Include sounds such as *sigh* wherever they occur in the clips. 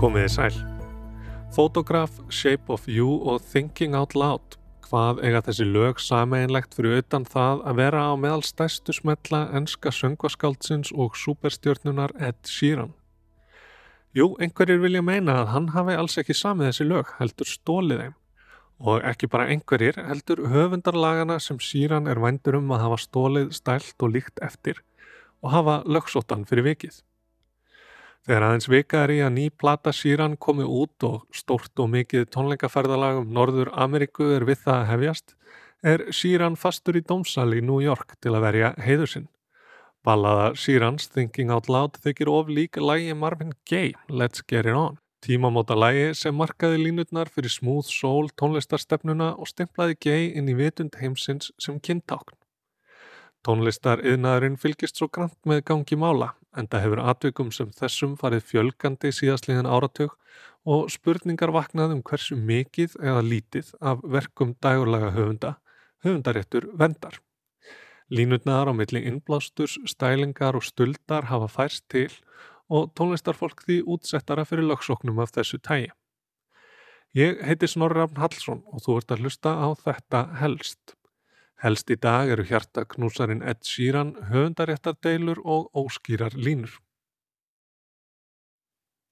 Komiði sæl. Photograph, Shape of You og Thinking Out Loud. Hvað eiga þessi lög sameinlegt fyrir utan það að vera á meðal stærstu smetla enska söngvaskáldsins og superstjörnunar Ed Sheeran? Jú, einhverjir vilja meina að hann hafi alls ekki samið þessi lög, heldur stólið þeim. Og ekki bara einhverjir, heldur höfundarlagana sem Sheeran er vændur um að hafa stólið stælt og líkt eftir og hafa lögsóttan fyrir vikið. Þegar aðeins vikaðar í að ný plata síran komi út og stórt og mikið tónleikaferðalag um Norður Ameríku er við það að hefjast, er síran fastur í dómsal í New York til að verja heiður sinn. Ballaða sírans Thinking Out Loud þykir of lík lægi Marvin Gaye, Let's Get It On. Tímamóta lægi sem markaði línutnar fyrir smúð sól tónlistarstefnuna og stemplaði Gaye inn í vitund heimsins sem kynntákn. Tónlistar yðnaðurinn fylgist svo grant með gangi mála en það hefur atvikum sem þessum farið fjölgandi síðastliðin áratug og spurningar vaknað um hversu mikið eða lítið af verkum dægurlega höfunda, höfundaréttur vendar. Línutnaðar á milli innblástus, stælingar og stuldar hafa færst til og tónlistarfólk því útsettara fyrir lagsóknum af þessu tægi. Ég heiti Snorri Rafn Hallsson og þú ert að hlusta á þetta helst. Helst í dag eru hjartaknúsarinn Ed Sheeran, höfundaréttardeilur og óskýrar línur.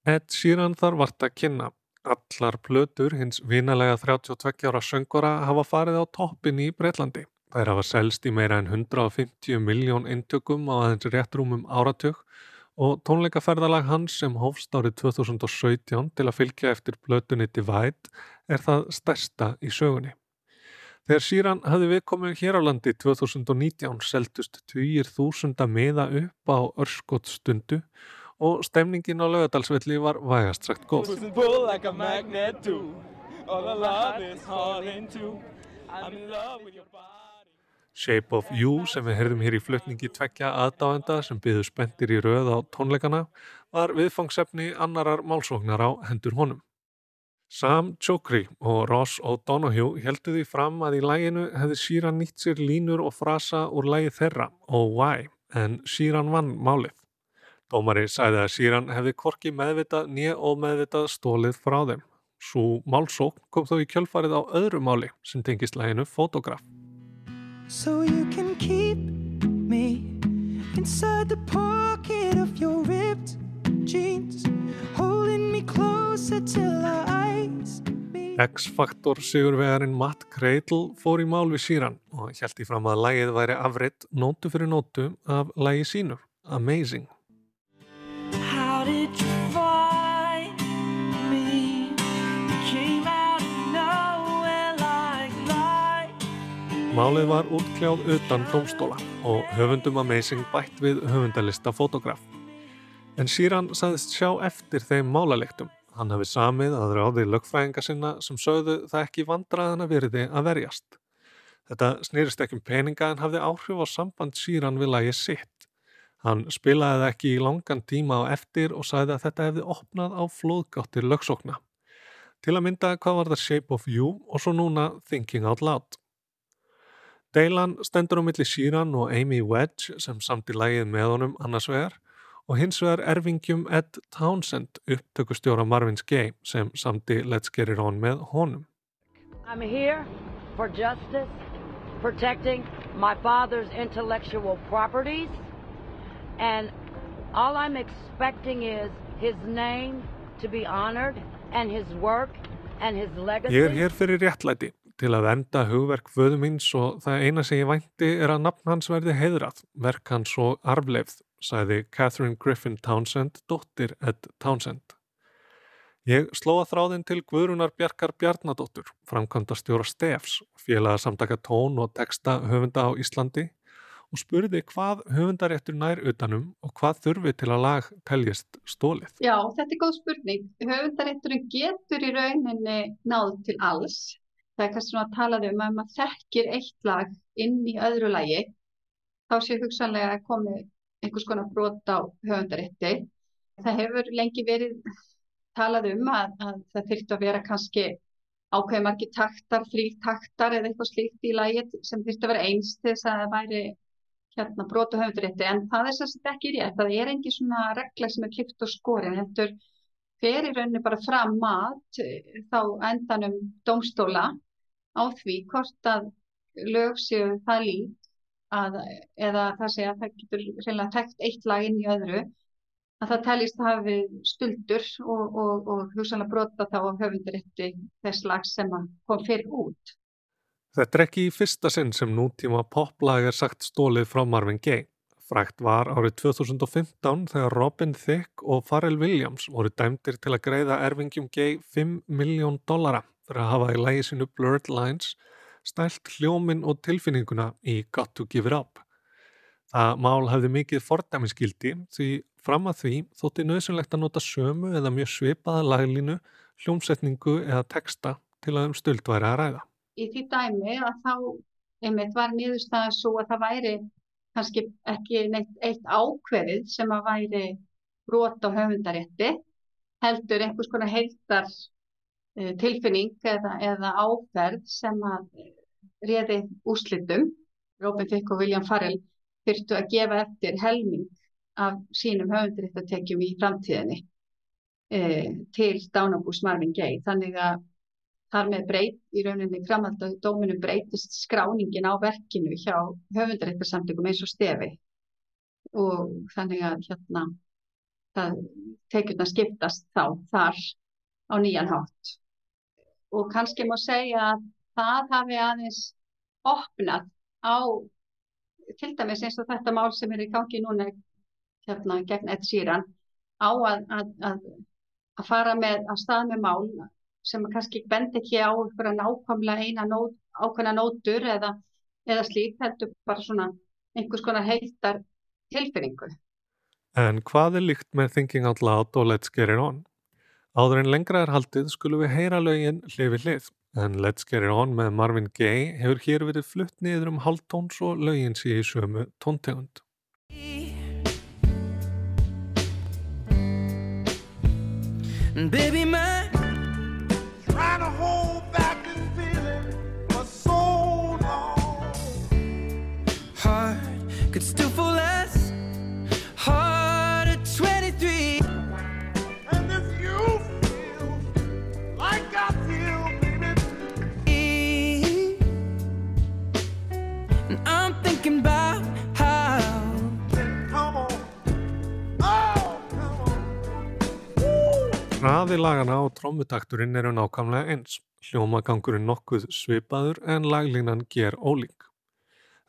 Ed Sheeran þarf vart að kynna. Allar plötur hins vinalega 32 ára söngora hafa farið á toppin í Breitlandi. Þær hafa selst í meira en 150 miljón eintökum á aðeins réttrúmum áratug og tónleikaferðalag hans sem hófst árið 2017 til að fylgja eftir plötunni Divide er það stærsta í sögunni. Þegar síran hafði við komið hér á landi 2019 seldust 20.000 miða upp á örskot stundu og stemningin á lögadalsvelli var vægast sagt góð. Shape of You sem við heyrðum hér í flutningi tveggja aðdáenda sem byggðu spendir í röð á tónleikana var viðfangsefni annarar málsóknar á hendur honum. Sam Chokri og Ross O'Donoghue heldu því fram að í læginu hefði Sheeran nýtt sér línur og frasa úr lægi þeirra og why, en Sheeran vann málið. Dómari sæði að Sheeran hefði korki meðvitað nýja og meðvitað stólið frá þeim. Svo málsókn kom þó í kjölfarið á öðru máli sem tengist læginu Fotograf. So you can keep me inside the pocket of your ripped jeans Holding X-faktor sigurvegarinn Matt Cradle fór í mál við síran og í fram að lægið væri afriðt nótu fyrir nótu af lægi sínu, Amazing. Málið var útkljáð utan domstóla og höfundum Amazing bætt við höfundalista fotograf. En síran saðist sjá eftir þeim málalektum Hann hafi samið að ráði lögfræðinga sinna sem sögðu það ekki vandraðana veriði að verjast. Þetta snýrist ekki um peninga en hafði áhrif á samband síran við lagi sitt. Hann spilaði það ekki í langan tíma á eftir og sagði að þetta hefði opnað á flóðgáttir lögsókna. Til að mynda hvað var það Shape of You og svo núna Thinking Out Loud. Deilan stendur á milli síran og Amy Wedge sem samt í lagið með honum annars vegar og hins vegar erfingjum Ed Townsend upptökustjóra Marvin's Gaye sem samti Let's Get It On með honum. I'm here for justice, protecting my father's intellectual properties and all I'm expecting is his name to be honored and his work and his legacy. Ég er hér fyrir réttlæti til að venda hugverk föðu míns og það eina sem ég vænti er að nafn hans verði heiðrað, verk hans og arfleifð sagði Catherine Griffin Townsend, dóttir Ed Townsend. Ég slóa þráðinn til Guðrunar Bjarkar Bjarnadóttur, framkvæmda stjóra Stefs, félaga samtaka tón og texta höfunda á Íslandi og spurði hvað höfundaréttur nær utanum og hvað þurfi til að lag teljist stólið. Já, þetta er góð spurning. Höfundarétturinn getur í rauninni náð til alls. Það er kannski svona að tala um að maður þekkir eitt lag inn í öðru lagi, þá sé hugsanlega að komi einhvers konar brot á höfundarétti. Það hefur lengi verið talað um að, að það þurftu að vera kannski ákveði margi taktar, þrýr taktar eða eitthvað slíkt í lægit sem þurftu að vera eins til þess að það væri hérna brot á höfundarétti en það er sérst ekki rétt. Það er engi svona regla sem er klipt og skorin. Þetta fer í rauninni bara fram mat eh, þá endanum domstóla á því hvort að lög séu það lík að, eða það sé að það getur reynilega tekt eitt lag inn í öðru að það telist hafi stuldur og, og, og hugsanlega brota þá á höfundarétti þess lags sem kom fyrir út. Þetta er ekki í fyrsta sinn sem nútíma poplag er sagt stólið frá Marvin Gaye. Frækt var árið 2015 þegar Robin Thicke og Pharrell Williams voru dæmdir til að greiða erfingjum gei 5 miljón dollara fyrir að hafa í lægi sinu Blurred Lines stælt hljóminn og tilfinninguna í Got to Give It Up. Það mál hefði mikið fordæmiskildi því fram að því þótti nöðsynlegt að nota sömu eða mjög svipaða laglínu, hljómsetningu eða texta til að um stöld væri að ræða. Í því dæmi að þá einmitt var niðurstaðan svo að það væri kannski ekki neitt eitt ákveðið sem að væri brot á höfundarétti heldur einhvers konar heildar uh, tilfinning eða, eða áferð sem að réði úslitum Robin Thicke og William Farrell þurftu að gefa eftir helming af sínum höfundaréttatekjum í framtíðinni uh, til Dánabús Marvin Gaye. Þannig að Þar með breyt í rauninni framhaldadóminum breytist skráningin á verkinu hjá höfundaréttarsamtökum eins og stefi. Og þannig að hérna það tekjurna skiptast þá þar á nýjan hátt. Og kannski má segja að það hafi aðeins opnað á til dæmis eins og þetta mál sem er í gangi núna hérna gegn Ed Sheeran á að, að, að, að fara með að stað með mál sem kannski bend ekki á einhverja nákvæmlega eina nót, ákveðna nótur eða, eða slík, heldur bara svona einhvers konar heiltar tilfinningu. En hvað er líkt með Thinking Out Loud og Let's Get It On? Áður en lengra er haldið skulum við heyra lögin hlifi hlið, en Let's Get It On með Marvin Gaye hefur hér verið flutt niður um haldtóns og lögin sé í sömu tóntegund. Baby man could still fall Hraði lagana og trommutakturinn eru nákvæmlega eins. Hljómagangurinn nokkuð svipaður en laglínan ger ólík.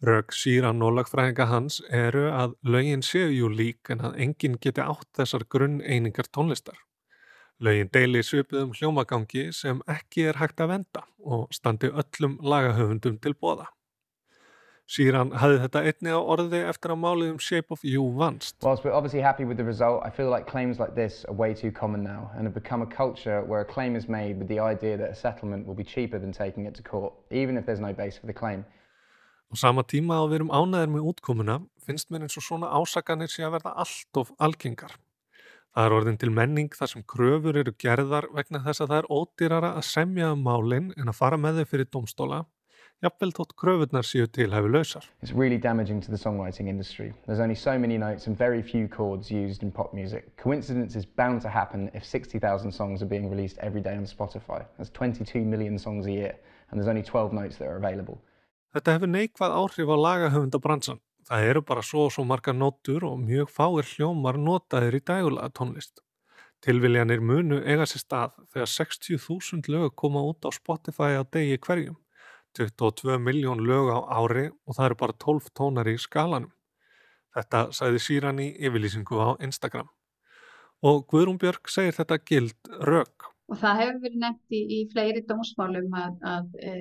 Rögg síran og lagfræðinga hans eru að lögin séu jú lík en að enginn geti átt þessar grunn einingar tónlistar. Lögin deili svipuðum hljómagangi sem ekki er hægt að venda og standi öllum lagahöfundum til bóða. Síran hafði þetta einni á orði eftir að málið um Shape of You vannst. Whilst we're obviously happy with the result, I feel like claims like this are way too common now and have become a culture where a claim is made with the idea that a settlement will be cheaper than taking it to court, even if there's no base for the claim. Á sama tíma að við erum ánæðir með útkomuna finnst mér eins og svona ásakanir sé að verða allt of algengar. Það er orðin til menning þar sem kröfur eru gerðar vegna þess að það er ódýrara að semja um málinn en að fara með þau fyrir domstóla, jafnvel þótt kröfurnar séu til hefur lausar. It's really damaging to the songwriting industry. There's only so many notes and very few chords used in pop music. Coincidence is bound to happen if 60,000 songs are being released every day on Spotify. That's 22 million songs a year and there's only 12 notes that are available. Þetta hefur neikvað áhrif á lagahöfundabransan. Það eru bara svo og svo marga nótur og mjög fáir hljómar notaðir í dægulega tónlist. Tilviljanir munu eiga sér stað þegar 60.000 lög koma út á Spotify á degi hverjum. 22 miljón lög á ári og það eru bara 12 tónar í skalanum. Þetta sæði síran í yfirlýsingu á Instagram. Og Guðrún Björg segir þetta gild rög. Og það hefur verið nefnt í, í fleiri dómsmálum að, að e,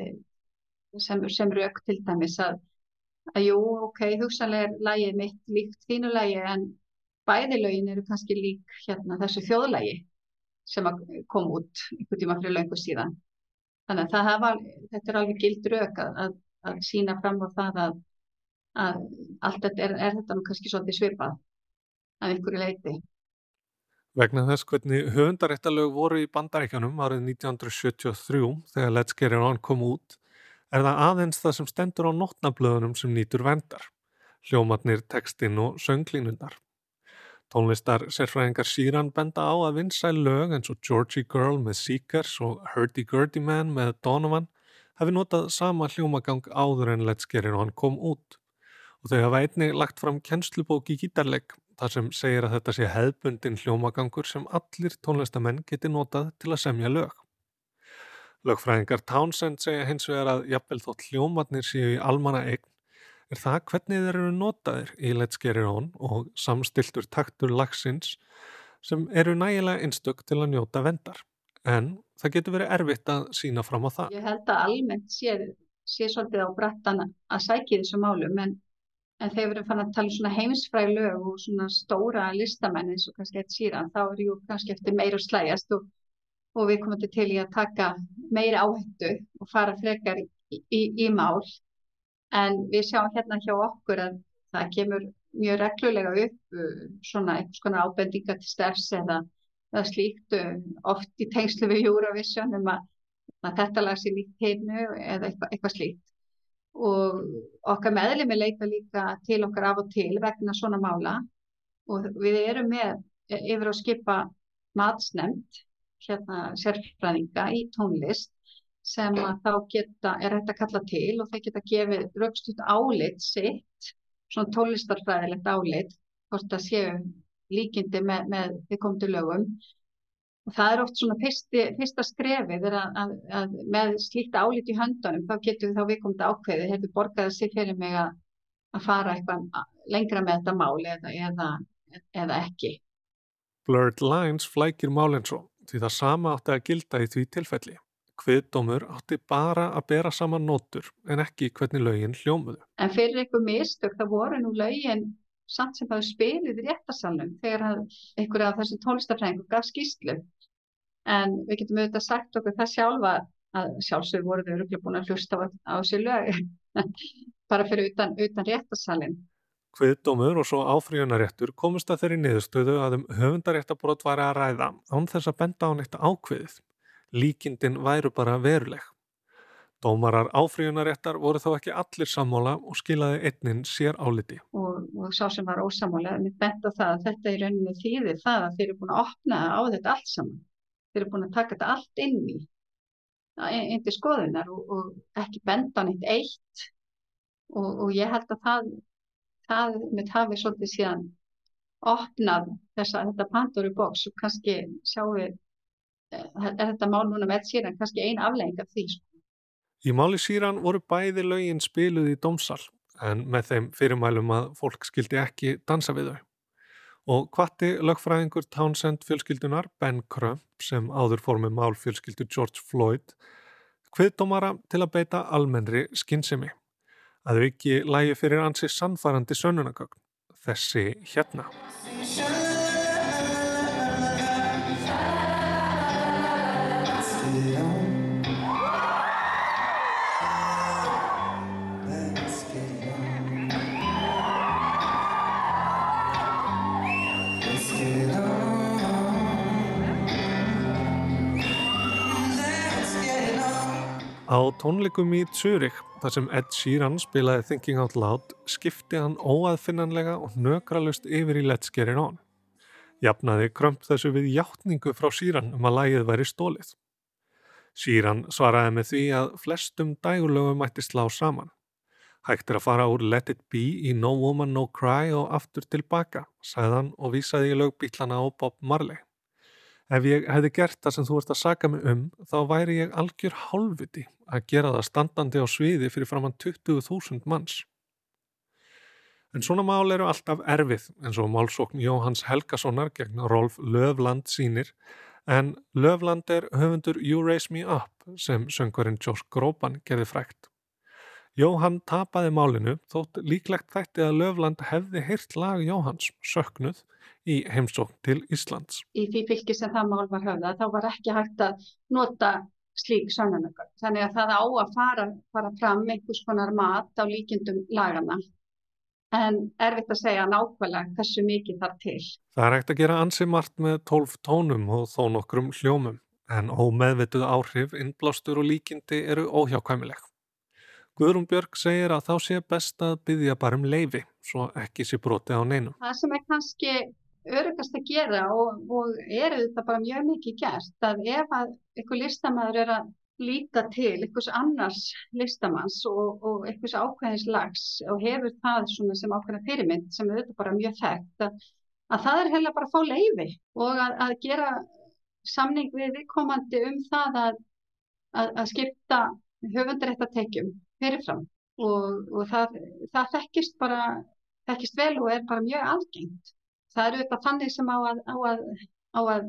sem, sem rauk til dæmis að, að jú, ok, hugsanlega er lægið mitt líkt þínu lægi en bæði lögin eru kannski lík hérna þessu þjóðlægi sem kom út einhvern tíma fyrir löngu síðan. Þannig að var, þetta er alveg gild rauk að, að, að sína fram á það að allt þetta er, er þetta nú kannski svolítið svipað af einhverju leiti. Vegna þess hvernig höfundaréttalög voru í bandaríkjanum árið 1973 þegar Let's Get It On kom út er það aðeins það sem stendur á nótnablöðunum sem nýtur vendar, hljómatnir, tekstinn og sönglínundar. Tónlistar sérfræðingar síran benda á að vinsæl lög eins og Georgie Girl með Seekers og Hurdy Gurdy Man með Donovan hefði notað sama hljómagang áður en Let's Get It On kom út. Og þau hafa einnig lagt fram kennslubók í gítarlegg þar sem segir að þetta sé hefðbundin hljómagangur sem allir tónlistamenn geti notað til að semja lög. Lögfræðingar Townsend segja hins vegar að jafnvel þótt hljómatnir séu í almanna eign er það hvernig þeir eru notaðir í Let's Get It On og samstiltur taktur lagsins sem eru nægilega einstök til að njóta vendar. En það getur verið erfitt að sína fram á það. Ég held að almennt sé, sé svolítið á brattan að sækja þessu málum en, en þegar við erum fann að tala um svona heimsfræg lög og svona stóra listamenn eins og kannski eitt síran þá er jú kannski eftir meir og slægast og og við komum til í að taka meiri áhættu og fara frekar í, í, í mál en við sjáum hérna hjá okkur að það kemur mjög reglulega upp uh, svona einhvers konar ábendinga til stefs eða, slíkt uh, oft í tengslu við Eurovision um að, að þetta lag sé líkt heimnu eða eitthvað, eitthvað slíkt. Og okkar meðlemi leita líka til okkar af og til vegna svona mála. Og við erum með yfir að skipa matsnemt hérna sérfræðinga í tónlist sem þá geta, er hægt að kalla til og þeir geta gefið raukstuðt álit sitt, svona tónlistarfræðilegt álit, hvort það séu líkindi með, með við komum til lögum og það er oft svona fyrsti, fyrsta skrefið er að, að, að með slíkta álit í höndunum þá getur þá við komum til ákveðið, hefur borgað sér fyrir mig að, að fara eitthvað lengra með þetta máli eða, eða, eða ekki. Blurred Lines flækir málinn svo því það sama átti að gilda í því tilfelli. Hviðdómur átti bara að bera saman nótur en ekki hvernig lögin hljómuðu. En fyrir einhver mistök það voru nú lögin samt sem það spilið í réttasalunum þegar einhverja af þessu tólistafræðingu gaf skýslu. En við getum auðvitað sagt okkur það sjálfa að sjálfsögur voru þau öruglega búin að hlusta á þessu lög *laughs* bara fyrir utan, utan réttasalinn. Kviðdómur og svo áfríunaréttur komist að þeirri niðurstöðu að um höfundaréttabrót væri að ræða án þess að benda á neitt ákveðið. Líkindin væru bara veruleg. Dómarar áfríunaréttar voru þó ekki allir sammála og skilaði einnin sér áliti. Og, og sá sem var ósammála, mér benda það að þetta í rauninni þýðir það að þeir eru búin að opna á þetta allt saman. Þeir eru búin að taka þetta allt inn í, inn til skoðunar og, og ekki benda á neitt eitt og, og ég held að það það með hafi svolítið síðan opnað þessa, þetta Pandoru boks og kannski sjáum við er þetta mál núna með síran kannski ein aflegging af því sko. Í máli síran voru bæði lögin spiluð í domsal en með þeim fyrirmælum að fólk skildi ekki dansa við þau. Og hvati lögfræðingur Townsend fjölskyldunar Ben Crump sem áður fór með mál fjölskyldu George Floyd hviðdómara til að beita almennri skinnsemi að auki lægi fyrir ansi sannfarandi sönnunagögn, þessi hérna. Á tónleikum í Zurich, þar sem Ed Sheeran spilaði Thinking Out Loud, skipti hann óaðfinnanlega og nökralust yfir í Let's Get It On. Jafnaði krömp þessu við hjáttningu frá Sheeran um að lægið væri stólið. Sheeran svaraði með því að flestum dægulögum mætti slá saman. Hægt er að fara úr Let It Be í No Woman No Cry og aftur tilbaka, sagðan og vísaði í lögbítlana á Bob Marley. Ef ég hefði gert það sem þú ert að saka mig um, þá væri ég algjör hálfviti að gera það standandi á sviði fyrir framann 20.000 manns. En svona mál eru alltaf erfið eins og málsókn Jóhans Helgasonar gegn Rolf Löfland sínir en Löfland er höfundur You Raise Me Up sem söngvarinn Josh Groban gerði frækt. Jóhann tapaði málinu þótt líklegt þætti að Löfland hefði heyrt lag Jóhanns, söknuð, í heimsókn til Íslands. Í því fylki sem það mál var höfða þá var ekki hægt að nota slík sannanökar. Þannig að það á að fara, fara fram einhvers konar mat á líkindum lagana. En erfitt að segja nákvæmlega hversu mikið þar til. Það er hægt að gera ansi margt með tólf tónum og þó nokkrum hljómum. En ómeðvituð áhrif, innblástur og líkindi eru óhjákvæmileg. Guðrún Björg segir að þá sé best að byggja bara um leifi, svo ekki sé broti á neinum. Það sem er kannski örugast að gera og, og eru þetta bara mjög mikið gert að ef að einhver listamæður er að líta til einhvers annars listamanns og, og einhvers ákveðins lags og hefur það sem ákveðina fyrirmynd sem er þetta bara mjög þekkt að, að það er heila bara að fá leiði og að, að gera samning við viðkomandi um það að, að skipta höfundaréttatekjum fyrirfram og, og það, það þekkist bara þekkist vel og er bara mjög algengt það eru þetta þannig sem á að, á að, á að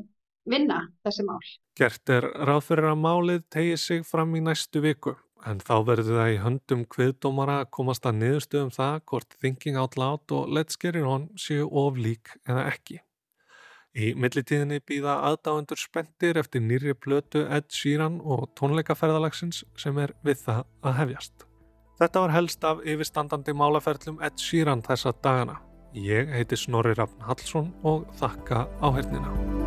vinna þessi mál. Gert er ráð fyrir að málið tegi sig fram í næstu viku en þá verður það í höndum hviðdómara að komast að niðurstöðum það hvort Thinking Out Loud og Let's Get It On séu oflík eða ekki. Í millitíðinni býða aðdáendur spendir eftir nýri plötu Ed Sheeran og tónleikaferðalagsins sem er við það að hefjast. Þetta var helst af yfirstandandi málaferðlum Ed Sheeran þessa dagana. Ég heiti Snorri Rafn Hallsson og þakka áhengina.